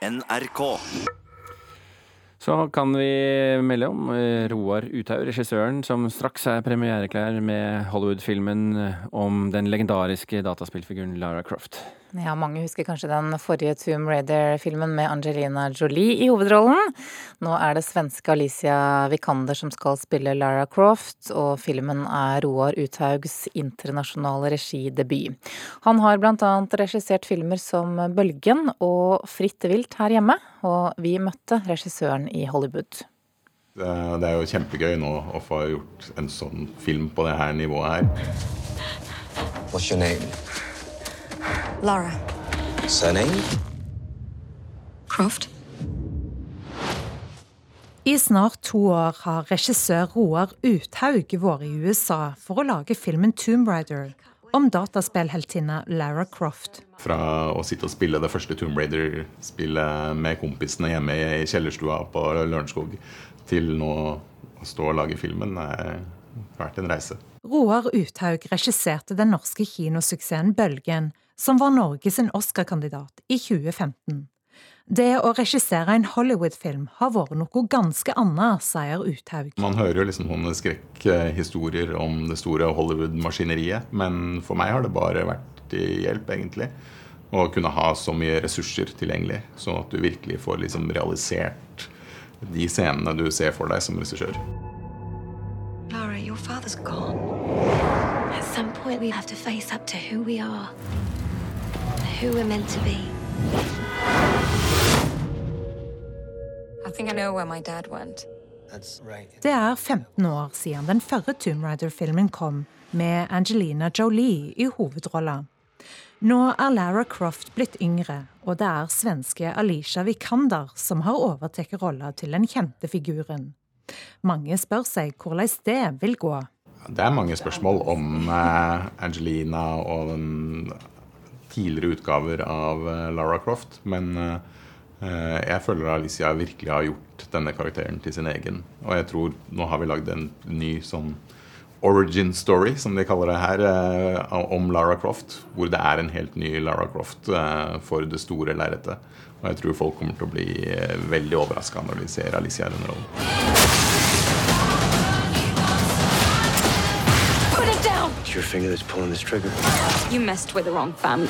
NRK. Så kan vi melde om eh, Roar Uthaug, regissøren, som straks er premiereklar med Hollywood-filmen om den legendariske dataspillfiguren Lara Croft. Ja, mange husker kanskje den forrige Tomb Raider-filmen med Angelina Jolie i hovedrollen. Nå er det svenske Alicia Vikander som skal spille Lara Croft, og filmen er Roar Uthaugs internasjonale regidebut. Han har annet regissert filmer som Bølgen og Fritt vilt her hjemme, og vi møtte regissøren i Hollywood. Det, det er jo kjempegøy nå å få gjort en sånn film på det her nivået her. What's your name? Lara Surname? Croft. I snart to år har regissør Roar Uthaug vært i USA for å lage filmen Tomb Raider om dataspillheltinna Lara Croft. Fra å sitte og spille det første Tomb Raider-spillet med kompisene hjemme i kjellerstua på Lørenskog, til nå å stå og lage filmen, har vært en reise. Roar Uthaug regisserte den norske kinosuksessen Bølgen, som var Norges Oscar-kandidat i 2015. Det å regissere en Hollywood-film har vært noe ganske annet, sier Uthaug. Man hører jo liksom sånne skrekkhistorier om det store Hollywood-maskineriet, men for meg har det bare vært til hjelp, egentlig. Å kunne ha så mye ressurser tilgjengelig, sånn at du virkelig får liksom realisert de scenene du ser for deg som regissør. Lara, your father's gone. At some point, we have to face up to who we are, who we're meant to be. I think I know where my dad went. Right. Det er 15 år siden den førre Tomb Raider-filmen kom, med Angelina Jolie i hovedrolla. Nå er Lara Croft blitt yngre, og det er svenske Alicia Vikander som har overtatt rolla til den kjente figuren. Mange spør seg hvordan det vil gå. Det er mange spørsmål om eh, Angelina og den tidligere utgaver av eh, Lara Croft, men eh, jeg føler Alicia virkelig har gjort denne karakteren til sin egen. Og jeg tror nå har vi lagd en ny sånn origin story, som de kaller det her, eh, om Lara Croft. Hvor det er en helt ny Lara Croft eh, for det store lerretet. Og jeg tror folk kommer til å bli eh, veldig overraska når de ser Alicia i den rollen. It's your finger that's pulling this trigger. You messed with the wrong family.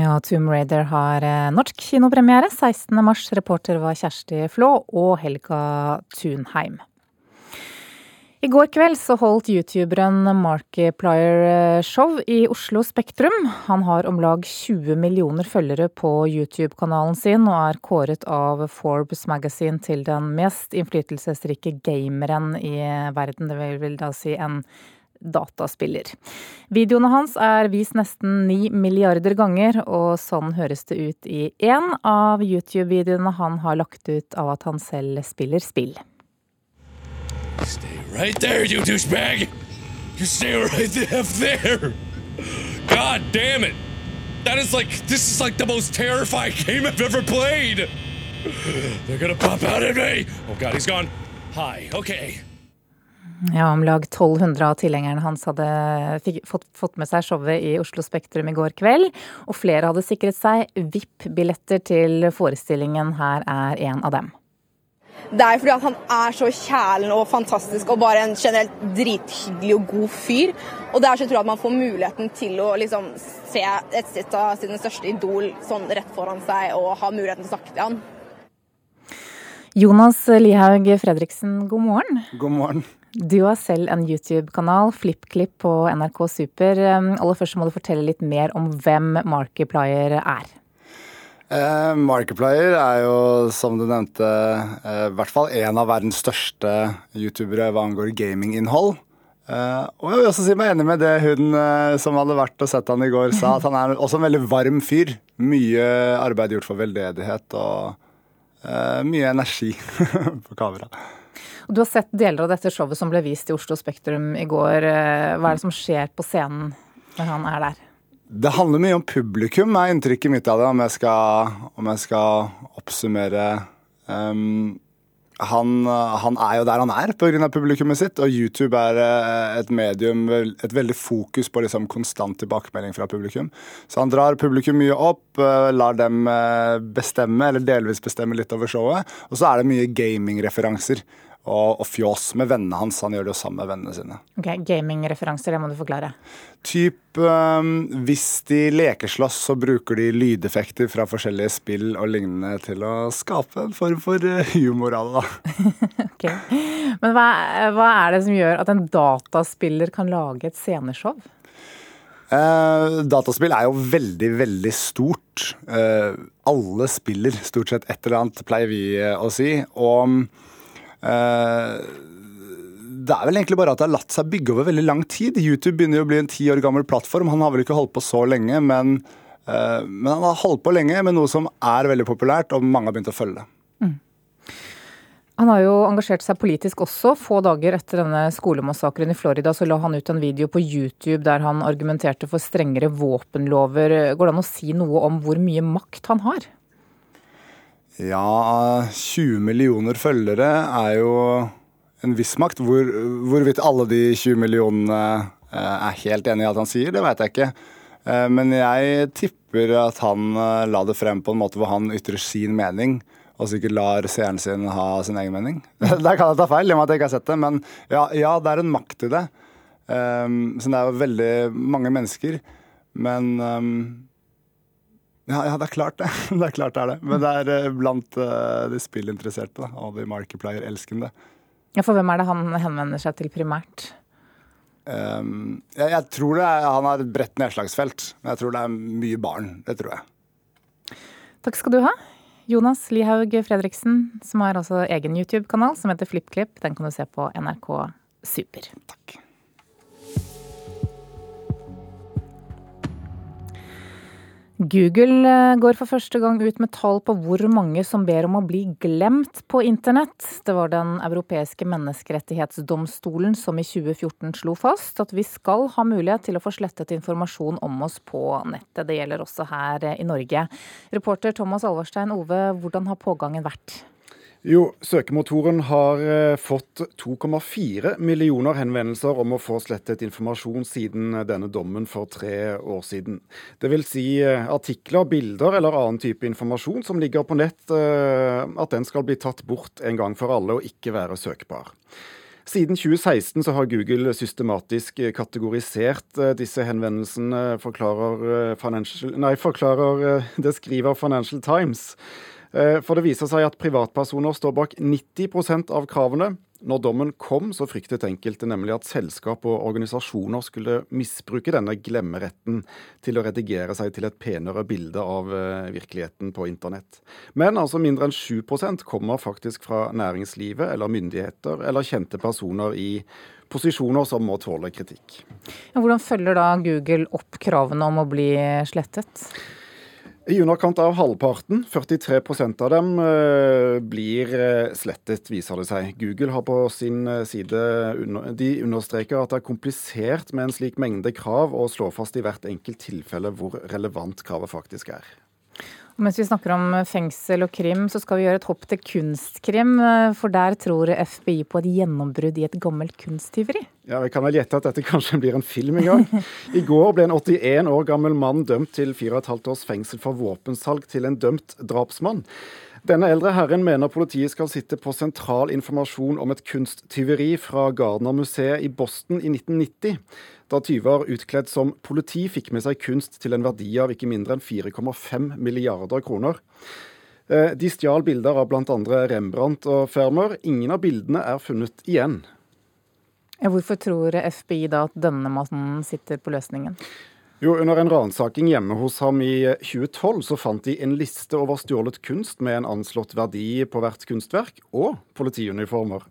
Ja, Tomb Raider har eh, norsk kinopremiere 16. mars. Reporter var Kjersti Flå og Helga Thunheim. I går kveld så holdt youtuberen Markiplier eh, i Oslo Spektrum. Han har om lag 20 millioner følgere på YouTube-kanalen sin, og er kåret av Forbes Magazine til den mest innflytelsesrike gameren i verden. Det vil da si en dataspiller. Videoene hans er vist nesten ni milliarder ganger, og sånn høres det ut i én av YouTube-videoene han har lagt ut av at han selv spiller spill. Stay right there, you douchebag! You stay right the F there! God damn it! That is like, this is like the most terrifying game I've ever played! They're gonna pop out at me! Oh god, he's gone. Hi, okay. Ja, Om lag 1200 av tilhengerne hans hadde fikk, fått, fått, med seg showet i Oslo Spektrum i går kveld. Og flere hadde sikret seg VIP-billetter til forestillingen. Her er en av dem. Det er fordi han er så kjælen og fantastisk og bare en generelt drithyggelig og god fyr. Og det er så utrolig at man får muligheten til å liksom se et sitt av sine største idol sånn rett foran seg og ha muligheten til å snakke til han. Jonas Lihaug Fredriksen, god morgen. God morgen. Du har selv en YouTube-kanal, FlippKlipp på NRK Super. Aller først må du fortelle litt mer om hvem Markiplier er. Eh, Markiplier er jo, som du nevnte, eh, i hvert fall en av verdens største youtubere hva angår gaminginnhold. Eh, og jeg vil også si meg enig med det hun eh, som hadde vært og sett han i går, sa. At han er også en veldig varm fyr. Mye arbeid gjort for veldedighet og eh, mye energi på kamera. Du har sett deler av dette showet som ble vist i Oslo Spektrum i går. Eh, hva er det som skjer på scenen når han er der? Det handler mye om publikum, er inntrykket mitt av det, om jeg skal, om jeg skal oppsummere. Um, han, han, er jo der han er pga. publikummet sitt, og YouTube er eh, et medium, et veldig fokus på liksom konstant tilbakemelding fra publikum. Så han drar publikum mye opp, eh, lar dem eh, bestemme, eller delvis bestemme litt over showet. Og så er det mye gamingreferanser og, og fjås med vennene hans. Han gjør det jo sammen med vennene sine. Ok, Gamingreferanser, det må du forklare. Typ um, hvis de lekeslåss, så bruker de lydeffekter fra forskjellige spill og lignende til å skape en form for uh, humor av det, da. ok. Men hva, hva er det som gjør at en dataspiller kan lage et sceneshow? Uh, dataspill er jo veldig, veldig stort. Uh, alle spiller stort sett et eller annet, pleier vi å si. Og Eh, det er vel egentlig bare at det har latt seg bygge over veldig lang tid. YouTube begynner jo å bli en ti år gammel plattform. Han har vel ikke holdt på så lenge, men, eh, men han har holdt på lenge med noe som er veldig populært, og mange har begynt å følge det. Mm. Han har jo engasjert seg politisk også. Få dager etter denne skolemassakren i Florida så la han ut en video på YouTube der han argumenterte for strengere våpenlover. Går det an å si noe om hvor mye makt han har? Ja, 20 millioner følgere er jo en viss makt. Hvor, hvorvidt alle de 20 millionene eh, er helt enig i alt han sier, det vet jeg ikke. Eh, men jeg tipper at han eh, la det frem på en måte hvor han ytrer sin mening, og sikkert lar seeren sin ha sin egen mening. Der kan jeg ta feil, i og med at jeg ikke har sett det, men ja, ja det er en makt i det. Så det er jo veldig mange mennesker. Men ja, ja, det er klart det. det er klart det er det. Men det er uh, blant uh, de spillinteresserte da, og de markiplier-elskende. Ja, For hvem er det han henvender seg til primært? Um, jeg, jeg, tror det er, Han har et bredt nedslagsfelt. Men jeg tror det er mye barn. Det tror jeg. Takk skal du ha. Jonas Lihaug Fredriksen, som har også egen YouTube-kanal som heter FlippKlipp. Den kan du se på NRK Super. Takk. Google eh, går for første gang ut med tall på hvor mange som ber om å bli glemt på internett. Det var den europeiske menneskerettighetsdomstolen som i 2014 slo fast at vi skal ha mulighet til å få slettet informasjon om oss på nettet. Det gjelder også her i Norge. Reporter Thomas Alvarstein Ove, hvordan har pågangen vært? Jo, søkemotoren har eh, fått 2,4 millioner henvendelser om å få slettet informasjon siden denne dommen for tre år siden. Det vil si eh, artikler, bilder eller annen type informasjon som ligger på nett, eh, at den skal bli tatt bort en gang for alle og ikke være søkbar. Siden 2016 så har Google systematisk kategorisert disse henvendelsene, forklarer, nei, forklarer det skriver Financial Times. Eh, for det viser seg at privatpersoner står bak 90% av kravene. Når dommen kom, så fryktet enkelte nemlig at selskap og organisasjoner skulle misbruke denne glemmeretten til å redigere seg til et penere bilde av eh, virkeligheten på internett. Men altså mindre enn 7% kommer faktisk fra næringslivet eller myndigheter eller kjente personer i posisjoner som må tåle kritikk. Hvordan følger da Google opp kravene om å bli slettet? I underkant av halvparten, 43% av dem, eh, blir eh, slettet, viser det seg. Google har på sin eh, side de understreker at det er komplisert med en slik mengde krav, og slår fast i hvert enkelt tilfelle hvor relevant kravet faktisk er. Mens vi snakker om fengsel og krim, så skal vi gjøre et hopp til kunstkrim. For der tror FBI på et gjennombrudd i et gammelt kunsttyveri. Ja, Vi kan vel gjette at dette kanskje blir en film en gang. I går ble en 81 år gammel mann dømt til 4,5 års fengsel for våpensalg til en dømt drapsmann. Denne eldre herren mener politiet skal sitte på sentral informasjon om et kunsttyveri fra Gardner-museet i Boston i 1990 da tyver utkledd som politi fikk med seg kunst til en verdi av ikke mindre enn 4,5 milliarder kroner. Eh, de stjal bilder av bl.a. Rembrandt og Fermer. Ingen av bildene er funnet igjen. Hvorfor tror FBI da at denne mannen sitter på løsningen? Jo, Under en ransaking hjemme hos ham i 2012 så fant de en liste over stjålet kunst med en anslått verdi på hvert kunstverk, og politiuniformer.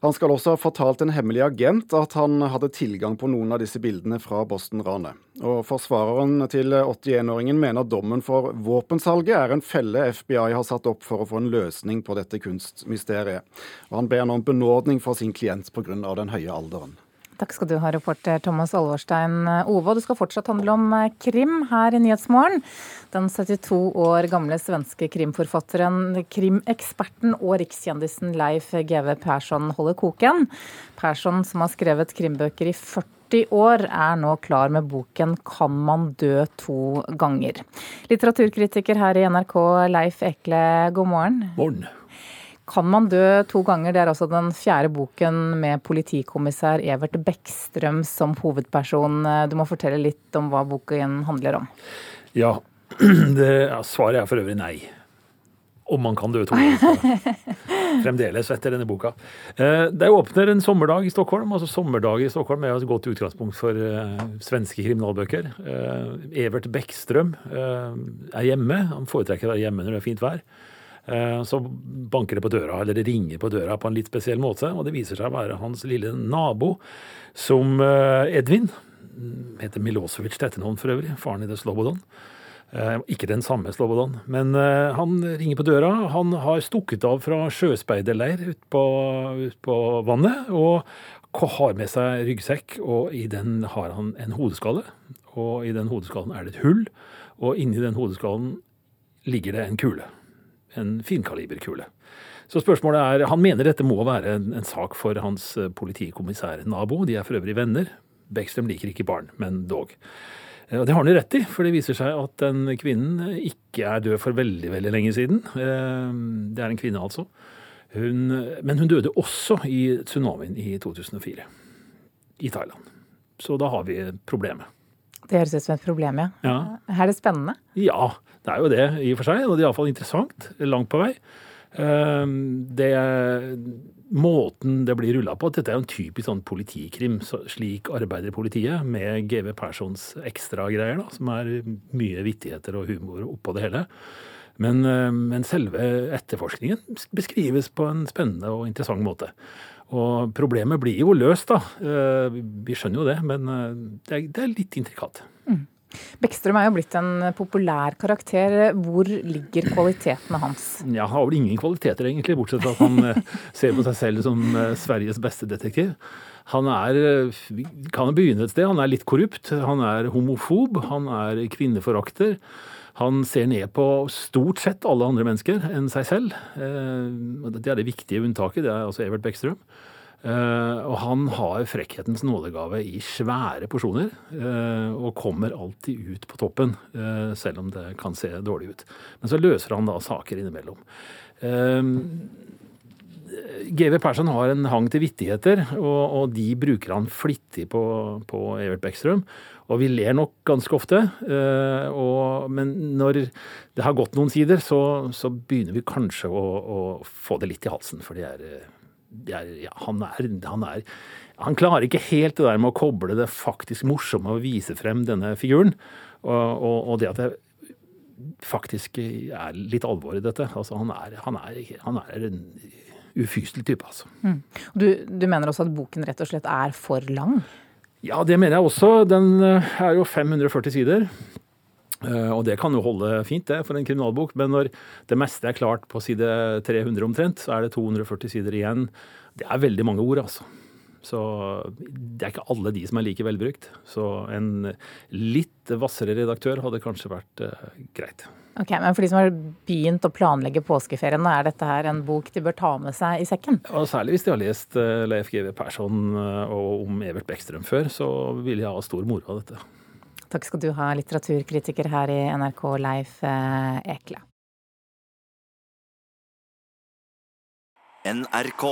Han skal også ha fortalt en hemmelig agent at han hadde tilgang på noen av disse bildene fra Boston-ranet. Og Forsvareren til 81-åringen mener dommen for våpensalget er en felle FBI har satt opp for å få en løsning på dette kunstmysteriet. Og Han ber nå om benådning for sin klient pga. den høye alderen. Takk skal du ha, reporter Thomas Alvorstein Ove. Det skal fortsatt handle om eh, krim her i Nyhetsmorgen. Den 72 år gamle svenske krimforfatteren, krimeksperten og rikskjendisen Leif G.V. Persson holder koken. Persson, som har skrevet krimbøker i 40 år, er nå klar med boken 'Kan man dø to ganger'. Litteraturkritiker her i NRK, Leif Ekle, god morgen. Morgen. Kan man dø to ganger? Det er altså den fjerde boken med politikommissær Evert Bekkstrøm som hovedperson. Du må fortelle litt om hva boken handler om. Ja, det, ja svaret er for øvrig nei. Om man kan dø to ganger. Fremdeles etter denne boka. Eh, Det åpner en sommerdag i Stockholm. altså Sommerdag i Stockholm er et godt utgangspunkt for eh, svenske kriminalbøker. Eh, Evert Bekkstrøm er hjemme. Han foretrekker å være hjemme når det er fint vær. Eh, Så banker det på døra, eller det ringer på døra på en litt spesiell måte. Og det viser seg å være hans lille nabo, som eh, Edvin. Heter Milosevic til etternavn for øvrig. Faren i det Slobodan. Eh, Ikke den samme Slobodan, men han ringer på døra. Han har stukket av fra sjøspeiderleir ute ut på vannet og har med seg ryggsekk, og i den har han en hodeskalle. Og i den hodeskallen er det et hull, og inni den hodeskallen ligger det en kule. En finkaliberkule. Så spørsmålet er, Han mener dette må være en, en sak for hans eh, politikommissær-nabo. De er for øvrig venner. Beckstrøm liker ikke barn, men dog. Eh, Og Det har han jo rett i, for det viser seg at den kvinnen ikke er død for veldig veldig lenge siden. Eh, Det er en kvinne, altså. Hun, men hun døde også i tsunamien i 2004 i Thailand. Så da har vi problemet. Det høres ut som et problem, ja. Ja. Er det spennende? Ja, det er jo det i og for seg, og det er iallfall interessant langt på vei. Eh, Det, måten det blir rulla på, dette er jo en typisk sånn politikrim, slik arbeider politiet, med GV Perssons ekstragreier, som er mye vittigheter og humor oppå det hele. Men, eh, men selve etterforskningen beskrives på en spennende og interessant måte. Og problemet blir jo løst, da. Eh, Vi skjønner jo det, men eh, det er, litt intrikat. Bekstrøm er jo blitt en populær karakter. Hvor ligger kvalitetene hans? Ja, han har vel ingen kvaliteter, egentlig, bortsett fra at han eh, ser på seg selv som Sveriges beste detektiv. Han er Vi kan begynne et sted. Han er litt korrupt. Han er homofob. Han er kvinneforakter. Han ser ned på stort sett alle andre mennesker enn seg selv. Eh, Det er det viktige unntaket. Det er altså Evert Bekkstrøm. Eh, og han har frekkhetens nådegave i svære porsjoner, eh, og kommer alltid ut på toppen, selv om det kan se dårlig ut. Men så løser han da saker innimellom. GV Persson har en hang til vittigheter, og, og de bruker han flittig på, på Evert Bekkstrøm. Og vi ler nok ganske ofte. Øh, og, men når det har gått noen sider, så, så begynner vi kanskje å, å få det litt i halsen. For det er, det er, ja, han, er, han er Han klarer ikke helt det der med å koble det faktisk morsomme og vise frem denne figuren. Og, og, og det at det faktisk er litt alvor i dette. Altså, han, er, han, er, han en ufyselig type, altså. Mm. Du, du mener også at boken rett og slett er for lang? Ja, det mener jeg også. Den eh, er jo 540 sider. Eh, Og det kan jo holde fint, det, for en kriminalbok. Men når det meste er klart på side 300 omtrent, så er det 240 sider igjen. Det er veldig mange ord, altså. Så det er ikke alle de som er like velbrukt. Så en litt hvassere redaktør hadde kanskje vært uh, greit. Ok, Men for de som har begynt å planlegge påskeferien, er dette her en bok de bør ta med seg i sekken? Og Særlig hvis de har lest uh, Leif GW Persson uh, og om Evert Bekkstrøm før, så vil jeg ha stor moro av dette. Takk skal du ha, litteraturkritiker her i NRK, Leif Ekle. NRK.